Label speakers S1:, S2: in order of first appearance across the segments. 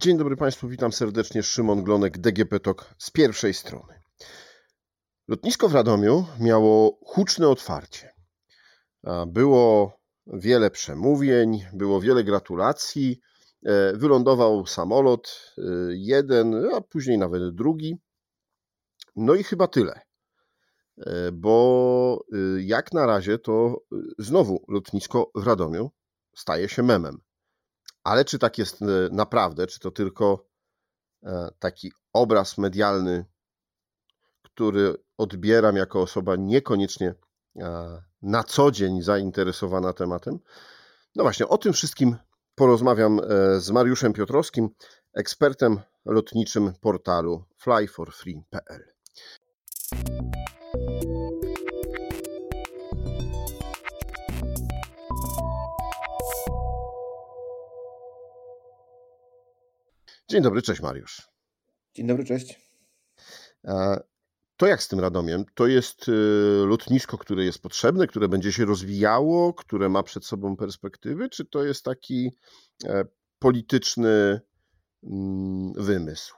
S1: Dzień dobry Państwu, witam serdecznie. Szymon Glonek, DGP TOK z pierwszej strony. Lotnisko w Radomiu miało huczne otwarcie. Było wiele przemówień, było wiele gratulacji. E, wylądował samolot, e, jeden, a później nawet drugi. No i chyba tyle. E, bo jak na razie to znowu lotnisko w Radomiu staje się memem. Ale czy tak jest naprawdę, czy to tylko taki obraz medialny, który odbieram jako osoba niekoniecznie na co dzień zainteresowana tematem? No właśnie, o tym wszystkim porozmawiam e, z Mariuszem Piotrowskim, ekspertem lotniczym portalu flyforfree.pl. Dzień dobry, cześć Mariusz.
S2: Dzień dobry, cześć.
S1: To jak z tym Radomiem? To jest y, lotnisko, które jest potrzebne, które będzie się rozwijało, które ma przed sobą perspektywy, czy to jest taki e, polityczny mm, wymysł?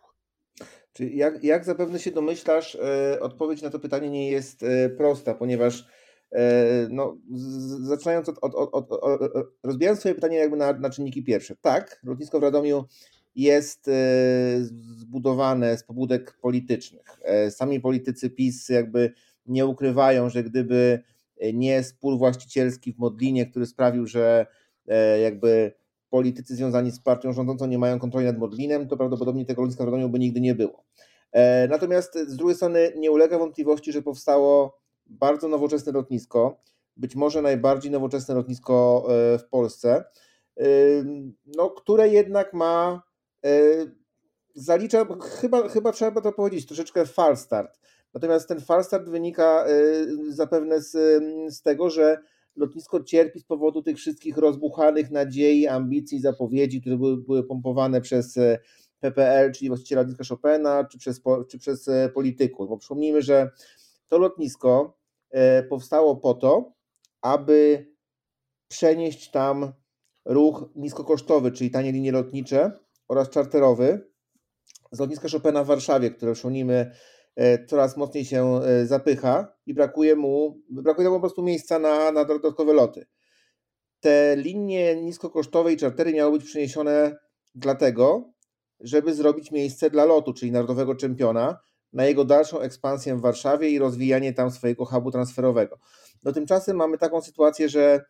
S2: Czy jak, jak zapewne się domyślasz, e, odpowiedź na to pytanie nie jest e, prosta, ponieważ no, zaczynając od, od, od, od rozbijając swoje pytanie jakby na, na czynniki pierwsze. Tak, lotnisko w Radomiu jest e, zbudowane z pobudek politycznych. E, sami politycy PiS jakby nie ukrywają, że gdyby nie spór właścicielski w Modlinie, który sprawił, że e, jakby politycy związani z partią rządzącą nie mają kontroli nad Modlinem, to prawdopodobnie tego lotniska w by nigdy nie było. Natomiast z drugiej strony nie ulega wątpliwości, że powstało bardzo nowoczesne lotnisko, być może najbardziej nowoczesne lotnisko w Polsce, no, które jednak ma E, zalicza, chyba, chyba trzeba to powiedzieć, troszeczkę false start. Natomiast ten false start wynika e, zapewne z, z tego, że lotnisko cierpi z powodu tych wszystkich rozbuchanych nadziei, ambicji, zapowiedzi, które były, były pompowane przez e, PPL, czyli właściciela lotniska Chopina, czy przez, czy przez polityków. Bo przypomnijmy, że to lotnisko powstało po to, aby przenieść tam ruch niskokosztowy, czyli tanie linie lotnicze, oraz czarterowy z lotniska Chopina w Warszawie, które przypomnijmy e, coraz mocniej się e, zapycha i brakuje mu, brakuje mu po prostu miejsca na, na dodatkowe loty. Te linie niskokosztowe i czartery miały być przeniesione dlatego, żeby zrobić miejsce dla lotu, czyli narodowego czempiona, na jego dalszą ekspansję w Warszawie i rozwijanie tam swojego hubu transferowego. No tymczasem mamy taką sytuację, że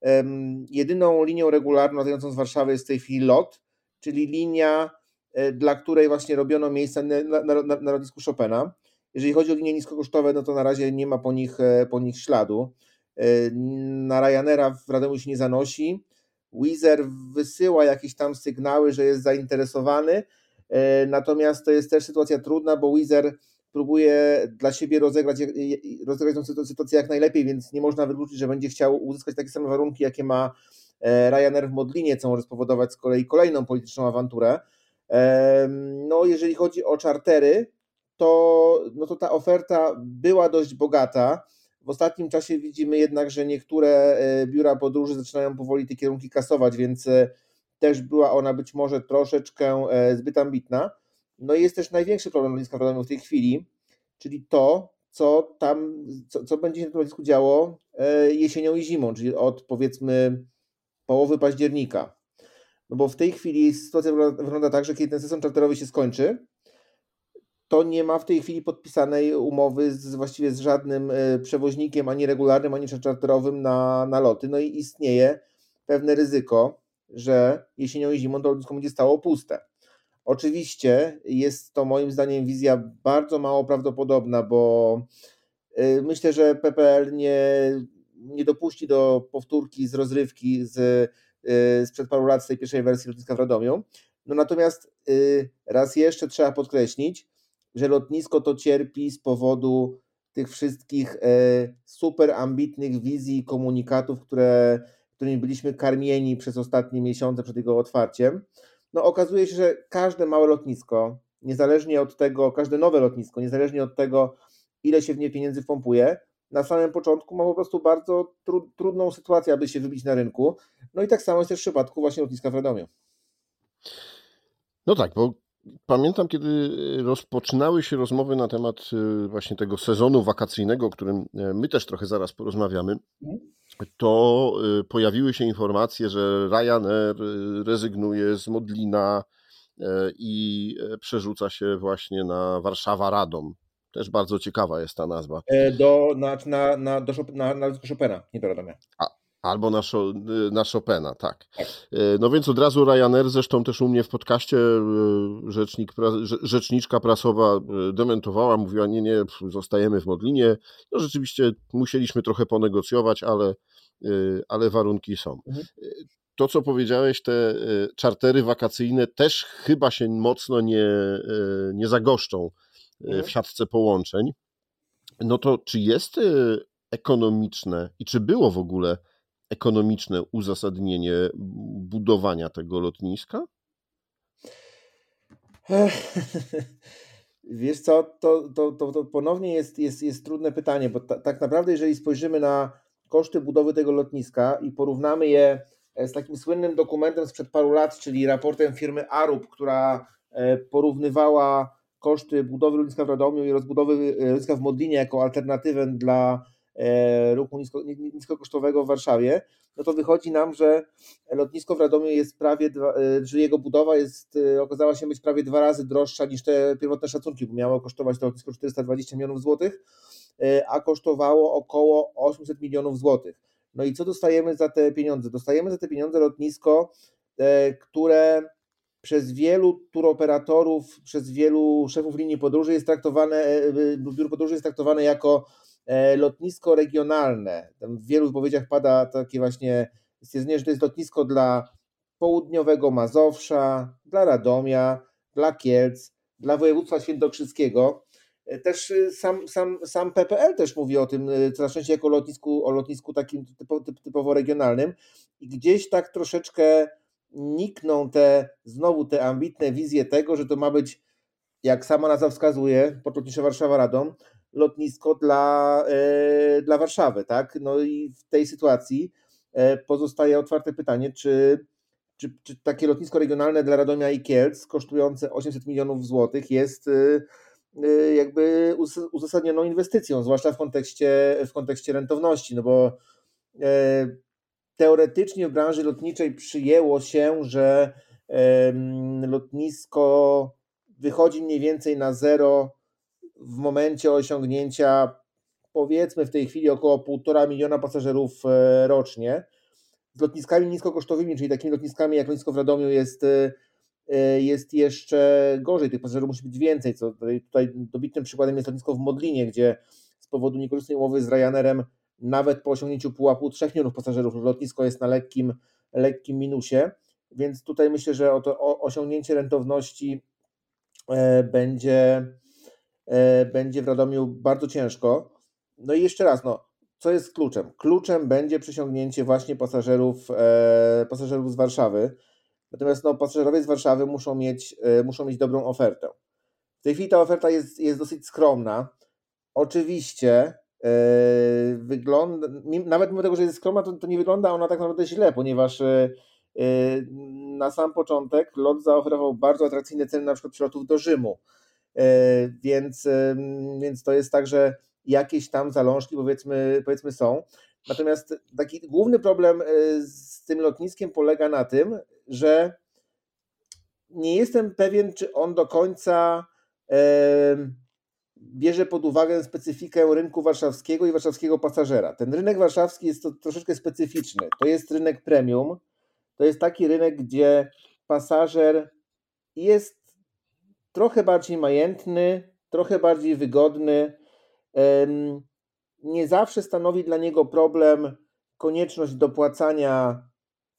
S2: um, jedyną linią regularną latającą z Warszawy jest w tej chwili lot, czyli linia, e, dla której właśnie robiono miejsca na, na, na, na lotnisku Chopina. Jeżeli chodzi o linie niskokosztowe, no to na razie nie ma po nich, e, po nich śladu. E, na Ryanaira w Radomiu się nie zanosi. Wizer wysyła jakieś tam sygnały, że jest zainteresowany, natomiast to jest też sytuacja trudna, bo Wizer próbuje dla siebie rozegrać, rozegrać tę sytuację jak najlepiej, więc nie można wykluczyć, że będzie chciał uzyskać takie same warunki, jakie ma Ryanair w Modlinie, co może spowodować z kolei kolejną polityczną awanturę. No, jeżeli chodzi o czartery, to, no to ta oferta była dość bogata. W ostatnim czasie widzimy jednak, że niektóre e, biura podróży zaczynają powoli te kierunki kasować, więc e, też była ona być może troszeczkę zbyt ambitna. No i jest też największy problem lotniska w w tej chwili, czyli to, co tam, co, co będzie się na tym lotnisku działo jesienią i zimą, czyli od powiedzmy połowy października. No bo w tej chwili sytuacja wygląda tak, że kiedy ten sezon czarterowy się skończy, to nie ma w tej chwili podpisanej umowy z, właściwie z żadnym e, przewoźnikiem, ani regularnym, ani czarterowym na, na loty. No i istnieje pewne ryzyko, że jesienią i zimą to lotnisko będzie stało puste. Oczywiście jest to moim zdaniem wizja bardzo mało prawdopodobna, bo e, myślę, że PPL nie nie dopuści do powtórki z rozrywki z, y, sprzed paru lat z tej pierwszej wersji lotniska w Radomiu. No natomiast y, raz jeszcze trzeba podkreślić, że lotnisko to cierpi z powodu tych wszystkich y, super ambitnych wizji i komunikatów, które, którymi byliśmy karmieni przez ostatnie miesiące przed jego otwarciem. No okazuje się, że każde małe lotnisko, niezależnie od tego, każde nowe lotnisko, niezależnie od tego, ile się w nie pieniędzy wpompuje, na samym początku ma po prostu bardzo tru, trudną sytuację, aby się wybić na rynku. No i tak samo jest też w przypadku właśnie lotniska w Radomiu.
S1: No tak, bo pamiętam, kiedy rozpoczynały się rozmowy na temat y, właśnie tego sezonu wakacyjnego, o którym e, my też trochę zaraz porozmawiamy, mhm. to y, pojawiły się informacje, że Ryanair y, rezygnuje z Modlina e, i e, przerzuca się właśnie na Warszawa-Radom. Też bardzo ciekawa jest ta nazwa.
S2: Do, na, na, na, do, na, na Chopina, nie do Radomia.
S1: A, Albo na, na Chopina, tak. E, no więc od razu Ryanair, zresztą też u mnie w podcaście e, rzecznik, rzeczniczka prasowa e, dementowała, mówiła, nie, nie, zostajemy w Modlinie. No rzeczywiście musieliśmy trochę ponegocjować, ale, ale warunki są. Mhm. To, co powiedziałeś, te czartery wakacyjne też chyba się mocno nie, nie zagoszczą. W siatce połączeń. No to czy jest ekonomiczne i czy było w ogóle ekonomiczne uzasadnienie budowania tego lotniska?
S2: Wiesz co, to, to, to, to ponownie jest, jest, jest trudne pytanie, bo ta, tak naprawdę jeżeli spojrzymy na koszty budowy tego lotniska i porównamy je e, z takim słynnym dokumentem sprzed paru lat, czyli raportem firmy Arup, która e, porównywała koszty budowy lotniska w Radomiu i rozbudowy e, lotniska w Modlinie jako alternatywę dla E, ruchu nisko, niskokosztowego w Warszawie, no to wychodzi nam, że lotnisko w Radomiu jest prawie, dwa, e, że jego budowa jest, okazała się być prawie dwa razy droższa niż te pierwotne szacunki, bo miało kosztować to lotnisko 420 milionów złotych, a kosztowało około 800 milionów złotych. No i co dostajemy za te pieniądze? Dostajemy za te pieniądze lotnisko, które przez wielu turoperatorów, przez wielu szefów linii podróży jest traktowane, biur podróży jest traktowane jako E, lotnisko regionalne. Tam w wielu wypowiedziach pada takie właśnie stwierdzenie, że to jest lotnisko dla południowego Mazowsza, dla Radomia, dla Kielc, dla województwa świętokrzyskiego. E, też sam, sam, sam PPL też mówi o tym, coraz częściej jako lotnisku, o lotnisku takim typo, typowo regionalnym i gdzieś tak troszeczkę nikną te, znowu te ambitne wizje tego, że to ma być, jak sama nazwa wskazuje, Port Warszawa-Radom, lotnisko dla, e, dla Warszawy, tak? No i w tej sytuacji e, pozostaje otwarte pytanie, czy, czy, czy takie lotnisko regionalne dla Radomia i Kielc, kosztujące 800 milionów złotych, jest e, jakby uzasadnioną inwestycją, zwłaszcza w kontekście, w kontekście rentowności, no bo teoretycznie w branży lotniczej przyjęło się, że lotnisko wychodzi mniej więcej na zero w momencie osiągnięcia powiedzmy w tej chwili około 1,5 miliona pasażerów e, rocznie. Z lotniskami niskokosztowymi, czyli takimi lotniskami jak lotnisko w Radomiu jest, e, e, jest jeszcze gorzej, tych pasażerów musi być więcej, co tutaj dobitnym przykładem jest lotnisko w Modlinie, gdzie z powodu niekorzystnej umowy z Ryanerem nawet po osiągnięciu pułapu 3 milionów pasażerów lotnisko jest na lekkim, lekkim minusie, więc tutaj myślę, że o to osiągnięcie rentowności będzie E, będzie w Radomiu bardzo ciężko. No i jeszcze raz, no, co jest kluczem? Kluczem będzie przyciągnięcie właśnie pasażerów, e, pasażerów z Warszawy. Natomiast no, pasażerowie z Warszawy muszą mieć, e, muszą mieć dobrą ofertę. W tej chwili ta oferta jest, jest dosyć skromna. Oczywiście e, wygląda, nawet mimo tego, że jest skromna, to, to nie wygląda ona tak naprawdę źle, ponieważ e, e, na sam początek lot zaoferował bardzo atrakcyjne ceny na przykład przelotów do Rzymu. E, więc, więc to jest tak, że jakieś tam zalążki powiedzmy, powiedzmy są. Natomiast taki główny problem e, z tym lotniskiem polega na tym, że nie jestem pewien, czy on do końca bierze pod uwagę specyfikę rynku warszawskiego i warszawskiego pasażera. Ten rynek warszawski jest to troszeczkę specyficzny. To jest rynek premium. To jest taki rynek, gdzie pasażer jest trochę bardziej majętny, trochę bardziej wygodny. Nie zawsze stanowi dla niego problem konieczność dopłacania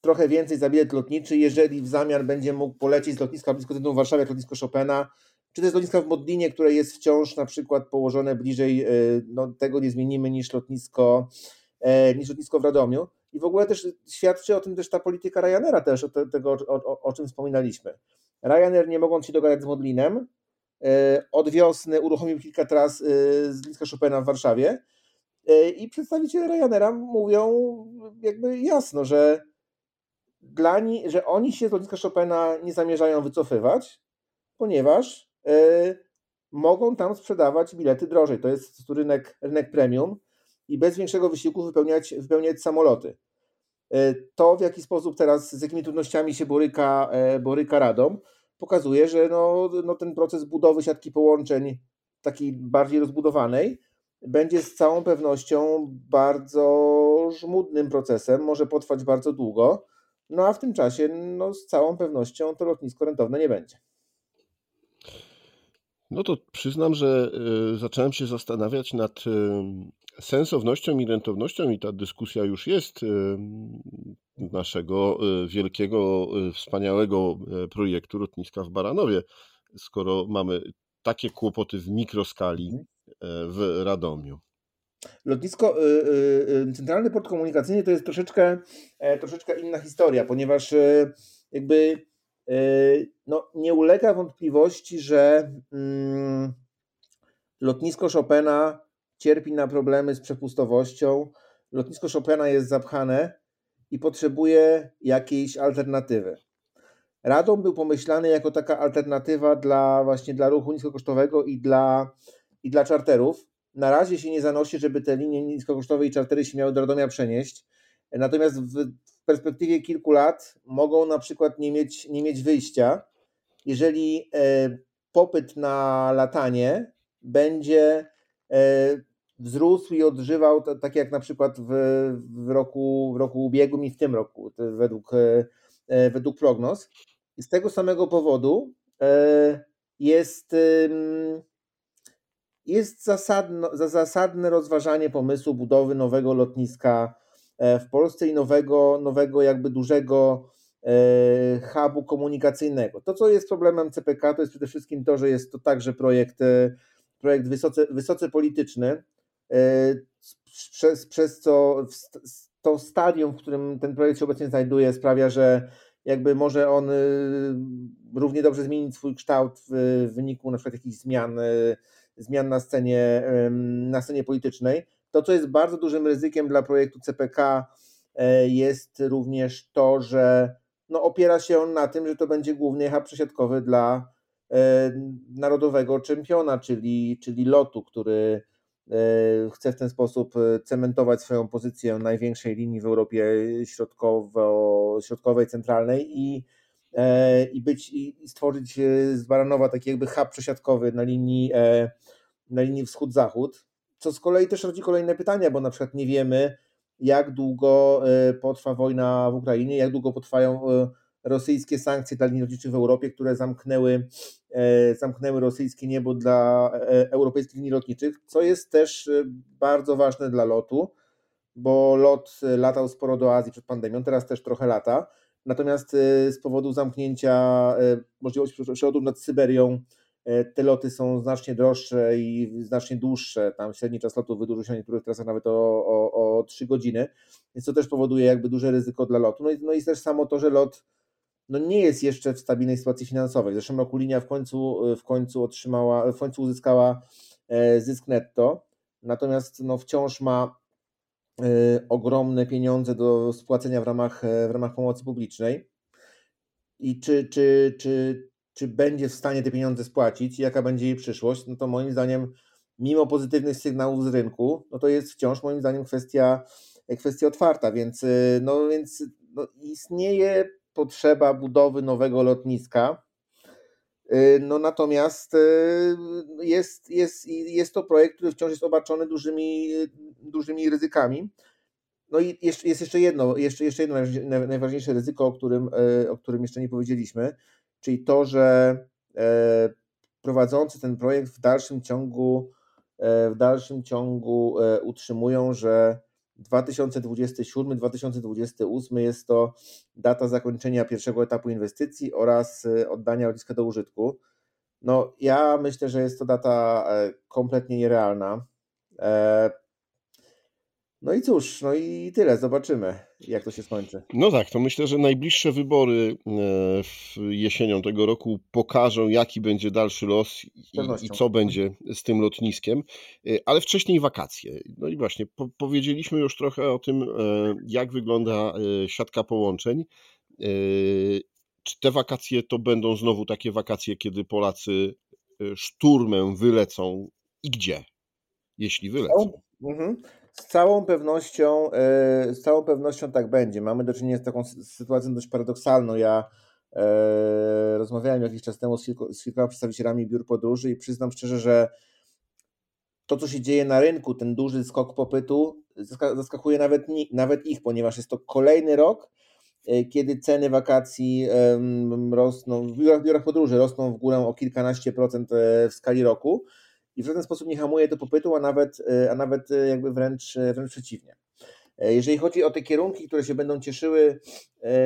S2: trochę więcej za bilet lotniczy, jeżeli w zamian będzie mógł polecieć z lotniska lotnisko Centrum w Warszawie, jak lotnisko Chopina, czy też lotniska w Modlinie, które jest wciąż na przykład położone bliżej, e, no tego nie zmienimy niż lotnisko, e, niż lotnisko w Radomiu. I w ogóle też świadczy o tym też ta polityka Ryanaira też, o tego, o, o, o czym wspominaliśmy. Ryanair nie mogąc się dogadać z Modlinem, e, od wiosny uruchomił kilka tras z lotniska Chopina w Warszawie i przedstawiciele Ryanaira mówią jakby jasno, że dla nich, że oni się z lotniska Chopina nie zamierzają wycofywać, ponieważ mogą tam sprzedawać bilety drożej. To jest rynek, rynek premium i bez większego wysiłku wypełniać, wypełniać samoloty. E, to, w jaki sposób teraz, z jakimi trudnościami się boryka, e, boryka Radom, pokazuje, że no, no ten proces budowy siatki połączeń takiej bardziej rozbudowanej będzie z całą pewnością bardzo żmudnym procesem, może potrwać bardzo długo, no a w tym czasie no, z całą pewnością to lotnisko rentowne nie będzie.
S1: No to przyznam, że e, zacząłem się zastanawiać nad sensownością i rentownością, i ta dyskusja już jest naszego e, wielkiego, e, wspaniałego projektu lotniska w Baranowie, skoro mamy takie kłopoty w mikroskali mhm. w Radomiu.
S2: Lotnisko, Centralny Port Komunikacyjny to jest troszeczkę, troszeczkę inna historia, ponieważ jakby no, nie ulega wątpliwości, że mm, lotnisko Chopina cierpi na problemy z przepustowością. Lotnisko Chopina jest zapchane i potrzebuje jakiejś alternatywy. Radom był pomyślany jako taka alternatywa dla właśnie dla ruchu niskokosztowego i dla, i dla czarterów. Na razie się nie zanosi, żeby te linie niskokosztowe i czartery się miały do Radomia przenieść. Natomiast w perspektywie kilku lat mogą na przykład nie mieć, nie mieć wyjścia, jeżeli e, popyt na latanie będzie e, wzrósł i odżywał, tak jak na przykład w, w, roku, w roku ubiegłym i w tym roku, według, e, według prognoz. I z tego samego powodu jest, jest zasadno, zasadne rozważanie pomysłu budowy nowego lotniska w Polsce i nowego, nowego jakby dużego e, hubu komunikacyjnego. To, co jest problemem CPK, to jest przede wszystkim to, że jest to także projekt, e, projekt wysoce, wysoce polityczny, przez, przez co to stadium, w którym ten projekt się obecnie znajduje, sprawia, że jakby może on równie dobrze zmienić swój kształt w wyniku na przykład jakichś zmian, zmian na scenie, na scenie politycznej. To, co jest bardzo dużym ryzykiem dla projektu CPK, e, jest również to, że no, opiera się on na tym, że to będzie główny hub przesiadkowy dla e, narodowego czempiona, czyli, czyli lotu, który e, chce w ten sposób cementować swoją pozycję największej linii w Europie środkowo, środkowej, centralnej i, i być i stworzyć z Baranowa taki jakby hub przesiadkowy na linii, na linii wschód-zachód co z kolei też rodzi kolejne pytania, bo na przykład nie wiemy, jak długo e, potrwa wojna w Ukrainie, jak długo potrwają e, rosyjskie sankcje dla linii lotniczych w Europie, które zamknęły, e, zamknęły rosyjskie niebo dla europejskich linii lotniczych, co jest też bardzo ważne dla lotu, bo lot latał sporo do Azji przed pandemią, teraz też trochę lata. Natomiast z powodu zamknięcia możliwości przelotu nad Syberią te loty są znacznie droższe i znacznie dłuższe. Tam średni czas lotu wydłużył się na niektórych trasach nawet o, o, o 3 godziny, więc to też powoduje jakby duże ryzyko dla lotu. No i, no i też samo to, że lot no nie jest jeszcze w stabilnej sytuacji finansowej. W zeszłym roku linia w końcu, w końcu otrzymała, w końcu uzyskała e, zysk netto, natomiast no wciąż ma e, ogromne pieniądze do spłacenia w ramach, w ramach pomocy publicznej. I czy, czy, czy czy będzie w stanie te pieniądze spłacić i jaka będzie jej przyszłość, no to moim zdaniem, mimo pozytywnych sygnałów z rynku, no to jest wciąż moim zdaniem kwestia, kwestia otwarta, więc, y, no, więc no, istnieje potrzeba budowy nowego lotniska. Y, no natomiast y, jest, jest, jest to projekt, który wciąż jest obarczony dużymi, dużymi ryzykami. No i jest jeszcze jedno, jeszcze, jeszcze jedno najważniejsze ryzyko, o którym, o którym jeszcze nie powiedzieliśmy, czyli to, że e, prowadzący ten projekt w dalszym ciągu, e, w dalszym ciągu e, utrzymują, że 2027-2028 jest to data zakończenia pierwszego etapu inwestycji oraz oddania lotniska do użytku. No, ja myślę, że jest to data kompletnie nierealna. No i cóż, no i tyle, zobaczymy, jak to się skończy.
S1: No tak, to myślę, że najbliższe wybory e, jesienią tego roku pokażą, jaki będzie dalszy los i, i, co będzie z tym lotniskiem, e, ale wcześniej wakacje. No i właśnie, po, powiedzieliśmy już trochę o tym, e, jak wygląda siatka połączeń. Czy te wakacje to będą znowu takie wakacje, kiedy Polacy szturmem wylecą i gdzie, jeśli wylecą?
S2: Mhm. Z całą pewnością, e, z całą pewnością tak będzie. Mamy do czynienia z taką sytuacją dość paradoksalną. Ja e, rozmawiałem jakiś czas temu z, kilku, z kilkoma przedstawicielami biur podróży i przyznam szczerze, że to, co się dzieje na rynku, ten duży skok popytu, zaskakuje nawet, nawet ich, ponieważ jest to kolejny rok, e, kiedy ceny wakacji rosną, w biurach, biurach podróży rosną w górę o kilkanaście procent w skali roku i w żaden sposób nie hamuje to popytu, a nawet, e, a nawet e, jakby wręcz, e, wręcz przeciwnie. Jeżeli chodzi o te kierunki, które się będą cieszyły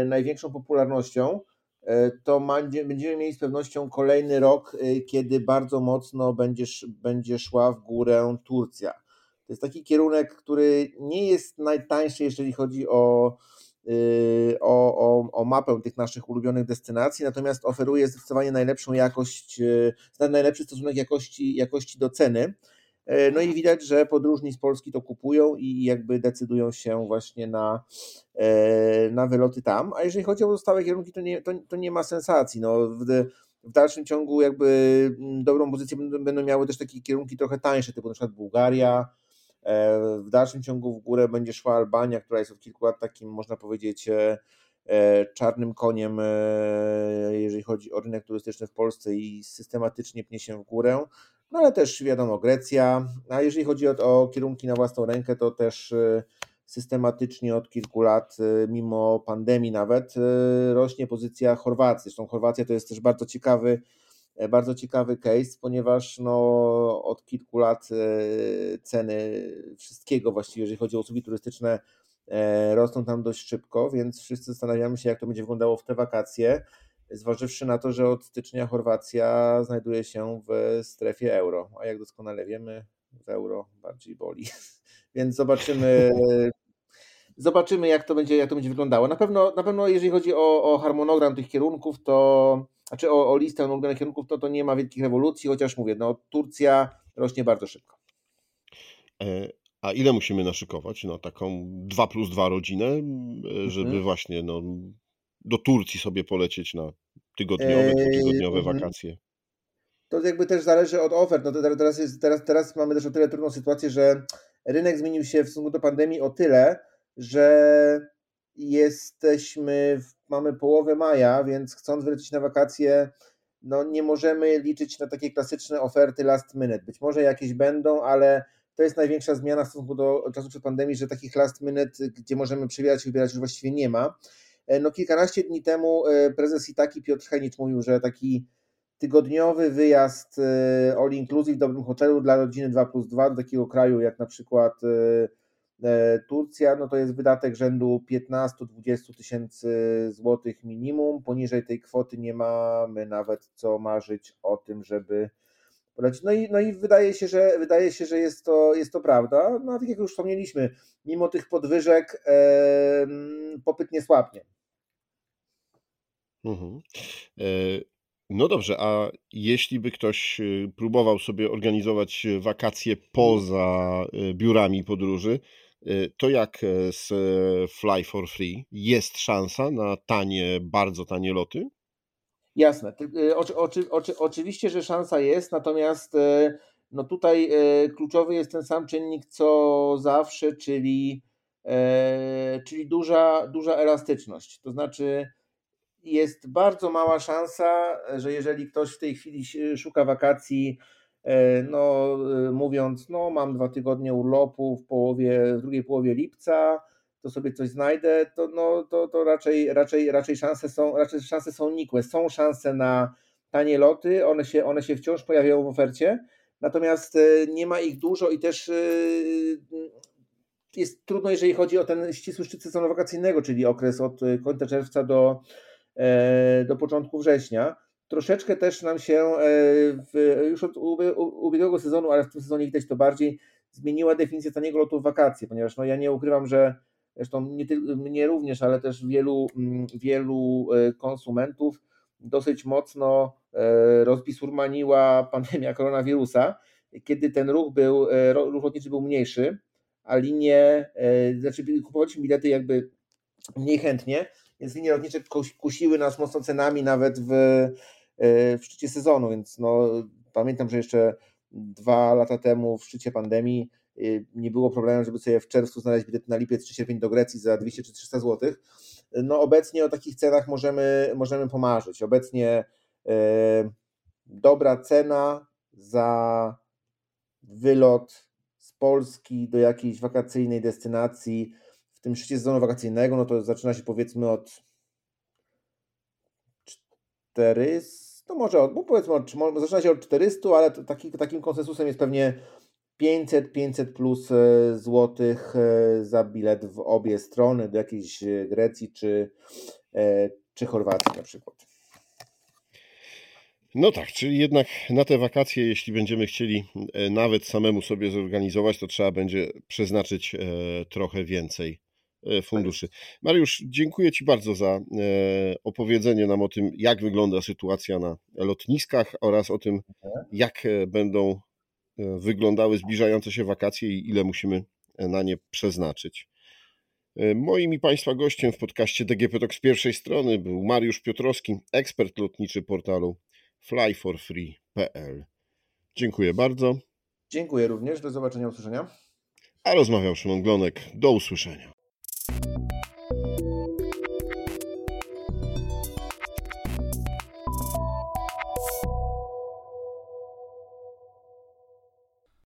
S2: największą popularnością, to będziemy mieli z pewnością kolejny rok, kiedy bardzo mocno będzie, będzie szła w górę Turcja. To jest taki kierunek, który nie jest najtańszy, jeżeli chodzi o Y, o, o, o mapę tych naszych ulubionych destynacji, natomiast oferuje zdecydowanie najlepszą jakość, y, najlepszy stosunek jakości, jakości do ceny. Y, no i widać, że podróżni z Polski to kupują i jakby decydują się właśnie na, na wyloty tam. A jeżeli chodzi o pozostałe kierunki, to nie, to, to nie ma sensacji. No, w, w dalszym ciągu jakby mm, dobrą pozycję będą miały też takie kierunki trochę tańsze, typu na przykład Bułgaria, E, w dalszym ciągu w górę będzie szła Albania, która jest od kilku lat takim, można powiedzieć, e, e, czarnym koniem, jeżeli chodzi o rynek turystyczny w Polsce i systematycznie pnie się w górę. No ale też wiadomo, Grecja. A jeżeli chodzi o, o kierunki na własną rękę, to też systematycznie od kilku lat, mimo pandemii nawet, rośnie pozycja Chorwacji. Zresztą Chorwacja to jest też bardzo ciekawy E, bardzo ciekawy case, ponieważ no, od kilku lat e, ceny wszystkiego właściwie, jeżeli chodzi o usługi turystyczne, e, rosną tam dość szybko, więc wszyscy zastanawiamy się, jak to będzie wyglądało w te wakacje, zważywszy na to, że od stycznia Chorwacja znajduje się w strefie euro, a jak doskonale wiemy, w euro bardziej boli. Więc zobaczymy, zobaczymy jak to będzie, jak to będzie wyglądało. Na pewno, na pewno jeżeli chodzi o, o harmonogram tych kierunków, to znaczy o, o listę ulubionych kierunków, to, to nie ma wielkich rewolucji, chociaż mówię, no Turcja rośnie bardzo szybko.
S1: E, a ile musimy naszykować na taką 2 plus 2 rodzinę, żeby mhm. właśnie no, do Turcji sobie polecieć na tygodniowe, dwutygodniowe mhm. wakacje?
S2: To jakby też zależy od ofert. No teraz, jest, teraz, teraz mamy też o tyle trudną sytuację, że rynek zmienił się w stosunku do pandemii o tyle, że jesteśmy, mamy połowę maja, więc chcąc wrócić na wakacje, no nie możemy liczyć na takie klasyczne oferty last minute. Być może jakieś będą, ale to jest największa zmiana w stosunku do czasu przed pandemii, że takich last minute, gdzie możemy przebierać i wybierać, już właściwie nie ma. E, no kilkanaście dni temu e, prezes Itaki Piotr Henicz mówił, że taki tygodniowy wyjazd e, all inclusive w dobrym hotelu dla rodziny 2 plus 2 do takiego kraju jak na przykład Turcja, no to jest wydatek rzędu 15-20 tysięcy złotych minimum. Poniżej tej kwoty nie mamy nawet co marzyć o tym, żeby. No i, no i wydaje się, że wydaje się, że jest to, jest to prawda. No a tak jak już wspomnieliśmy, mimo tych podwyżek e, popyt nie słabnie.
S1: Mhm. E, no dobrze, a jeśli by ktoś próbował sobie organizować wakacje poza biurami podróży, to jak e, z e, Fly for Free jest szansa na tanie, bardzo tanie loty?
S2: Jasne. Y, oczy, oczy, oczy, oczywiście, że szansa jest, natomiast e, no tutaj kluczowy jest ten sam czynnik co zawsze, czyli, czyli duża, duża elastyczność. To znaczy jest bardzo mała szansa, że jeżeli ktoś w tej chwili szuka wakacji no, e, mówiąc, no mam dwa tygodnie urlopu w połowie, w drugiej połowie lipca, to sobie coś znajdę, to, no, to, to raczej, raczej, raczej, szanse są, raczej szanse są nikłe. Są szanse na tanie loty, one się, one się wciąż pojawiają w ofercie, natomiast e, nie ma ich dużo i też jest trudno, jeżeli chodzi o ten ścisły szczyt sezonu wakacyjnego, czyli okres od końca czerwca do, do początku września troszeczkę też nam się e, w, już od ubiegłego sezonu, ale w tym sezonie widać to bardziej, zmieniła definicja taniego lotu w wakacje, ponieważ no ja nie ukrywam, że zresztą nie mnie również, ale też wielu, mm, wielu e, konsumentów dosyć mocno e, rozbisurmaniła pandemia koronawirusa, kiedy ten ruch był, ruch lotniczy był mniejszy, a linie, znaczy kupowaliśmy bilety jakby mniej chętnie, więc linie lotnicze kusiły nas mocno cenami nawet w, w szczycie sezonu, więc no, pamiętam, że jeszcze dwa lata temu w szczycie pandemii nie było problemu, żeby sobie w czerwcu znaleźć bilet na lipiec czy sierpień do Grecji za 200 czy 300 zł. No obecnie o takich cenach możemy, możemy pomarzyć. Obecnie dobra cena za wylot z Polski do jakiejś wakacyjnej destynacji w tym szczycie sezonu wakacyjnego, no to zaczyna się powiedzmy od 400, no może od, no powiedzmy od, zaczyna się od 400, ale taki, takim konsensusem jest pewnie 500, 500 plus e, złotych e, za bilet w obie strony do jakiejś e, Grecji czy, czy Chorwacji na przykład.
S1: No tak, czyli jednak na te wakacje, jeśli będziemy chcieli nawet samemu sobie zorganizować, to trzeba będzie przeznaczyć trochę więcej funduszy. Mariusz, dziękuję Ci bardzo za opowiedzenie nam o tym, jak wygląda sytuacja na lotniskach oraz o tym, jak będą wyglądały zbliżające się wakacje i ile musimy na nie przeznaczyć. Moim i Państwa gościem w podcaście DGP Talk z pierwszej strony był Mariusz Piotrowski, ekspert lotniczy portalu flyforfree.pl. Dziękuję bardzo.
S2: Dziękuję również. Do zobaczenia, usłyszenia.
S1: A rozmawiał Szymon Glonek. Do usłyszenia.